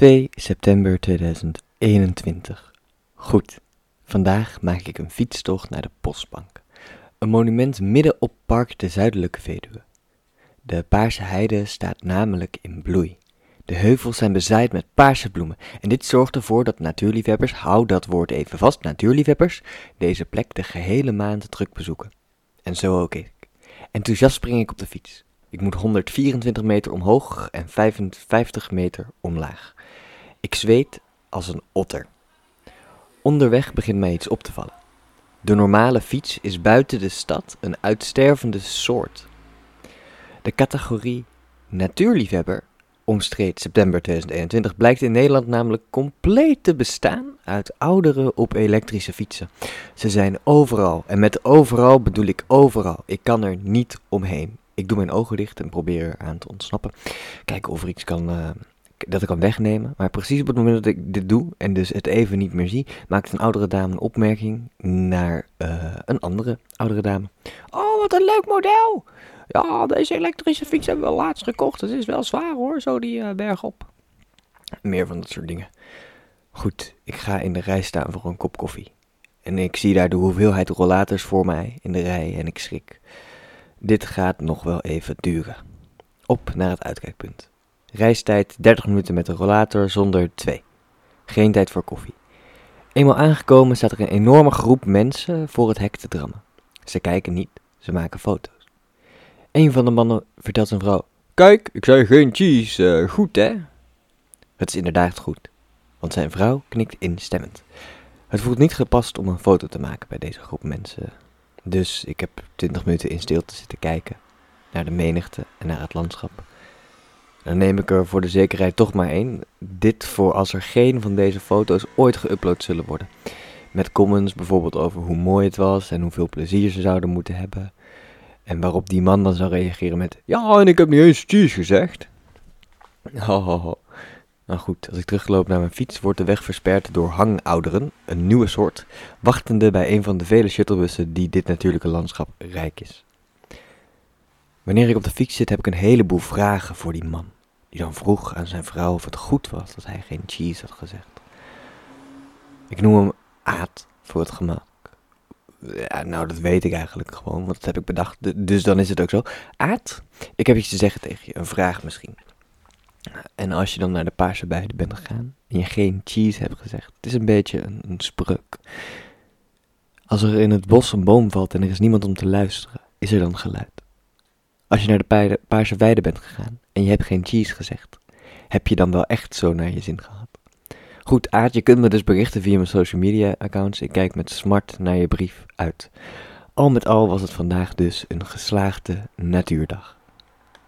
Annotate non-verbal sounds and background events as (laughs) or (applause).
2 september 2021. Goed, vandaag maak ik een fietstocht naar de Postbank. Een monument midden op Park de Zuidelijke Veluwe. De Paarse Heide staat namelijk in bloei. De heuvels zijn bezaaid met paarse bloemen en dit zorgt ervoor dat natuurliefhebbers, hou dat woord even vast, natuurliefhebbers, deze plek de gehele maand druk bezoeken. En zo ook ik. Enthousiast spring ik op de fiets. Ik moet 124 meter omhoog en 55 meter omlaag. Ik zweet als een otter. Onderweg begint mij iets op te vallen. De normale fiets is buiten de stad een uitstervende soort. De categorie natuurliefhebber, omstreed september 2021, blijkt in Nederland namelijk compleet te bestaan uit ouderen op elektrische fietsen. Ze zijn overal en met overal bedoel ik overal. Ik kan er niet omheen. Ik doe mijn ogen dicht en probeer er aan te ontsnappen. Kijken of er iets kan, uh, dat ik kan wegnemen. Maar precies op het moment dat ik dit doe en dus het even niet meer zie, maakt een oudere dame een opmerking naar uh, een andere oudere dame. Oh, wat een leuk model! Ja, deze elektrische fiets hebben we laatst gekocht. Het is wel zwaar hoor, zo die uh, berg op. Meer van dat soort dingen. Goed, ik ga in de rij staan voor een kop koffie. En ik zie daar de hoeveelheid rollators voor mij in de rij en ik schrik. Dit gaat nog wel even duren. Op naar het uitkijkpunt. Reistijd 30 minuten met de rollator zonder 2. Geen tijd voor koffie. Eenmaal aangekomen staat er een enorme groep mensen voor het hek te drammen. Ze kijken niet, ze maken foto's. Een van de mannen vertelt zijn vrouw: Kijk, ik zei geen cheese, uh, goed hè? Het is inderdaad goed, want zijn vrouw knikt instemmend. Het voelt niet gepast om een foto te maken bij deze groep mensen dus ik heb 20 minuten in stilte zitten kijken naar de menigte en naar het landschap. Dan neem ik er voor de zekerheid toch maar één. Dit voor als er geen van deze foto's ooit geüpload zullen worden. Met comments bijvoorbeeld over hoe mooi het was en hoeveel plezier ze zouden moeten hebben. En waarop die man dan zou reageren met: Ja, en ik heb niet eens cheese gezegd. (laughs) Nou goed, als ik terugloop naar mijn fiets, wordt de weg versperd door hangouderen, een nieuwe soort, wachtende bij een van de vele shuttlebussen die dit natuurlijke landschap rijk is. Wanneer ik op de fiets zit, heb ik een heleboel vragen voor die man, die dan vroeg aan zijn vrouw of het goed was dat hij geen cheese had gezegd. Ik noem hem Aad voor het gemak. Ja, nou, dat weet ik eigenlijk gewoon, want dat heb ik bedacht, dus dan is het ook zo. Aad, ik heb iets te zeggen tegen je, een vraag misschien. En als je dan naar de Paarse Weide bent gegaan en je geen cheese hebt gezegd, het is een beetje een, een. Als er in het bos een boom valt en er is niemand om te luisteren, is er dan geluid. Als je naar de Paarse Weide bent gegaan en je hebt geen cheese gezegd, heb je dan wel echt zo naar je zin gehad? Goed, Aad, je kunt me dus berichten via mijn social media accounts. Ik kijk met smart naar je brief uit. Al met al was het vandaag dus een geslaagde natuurdag.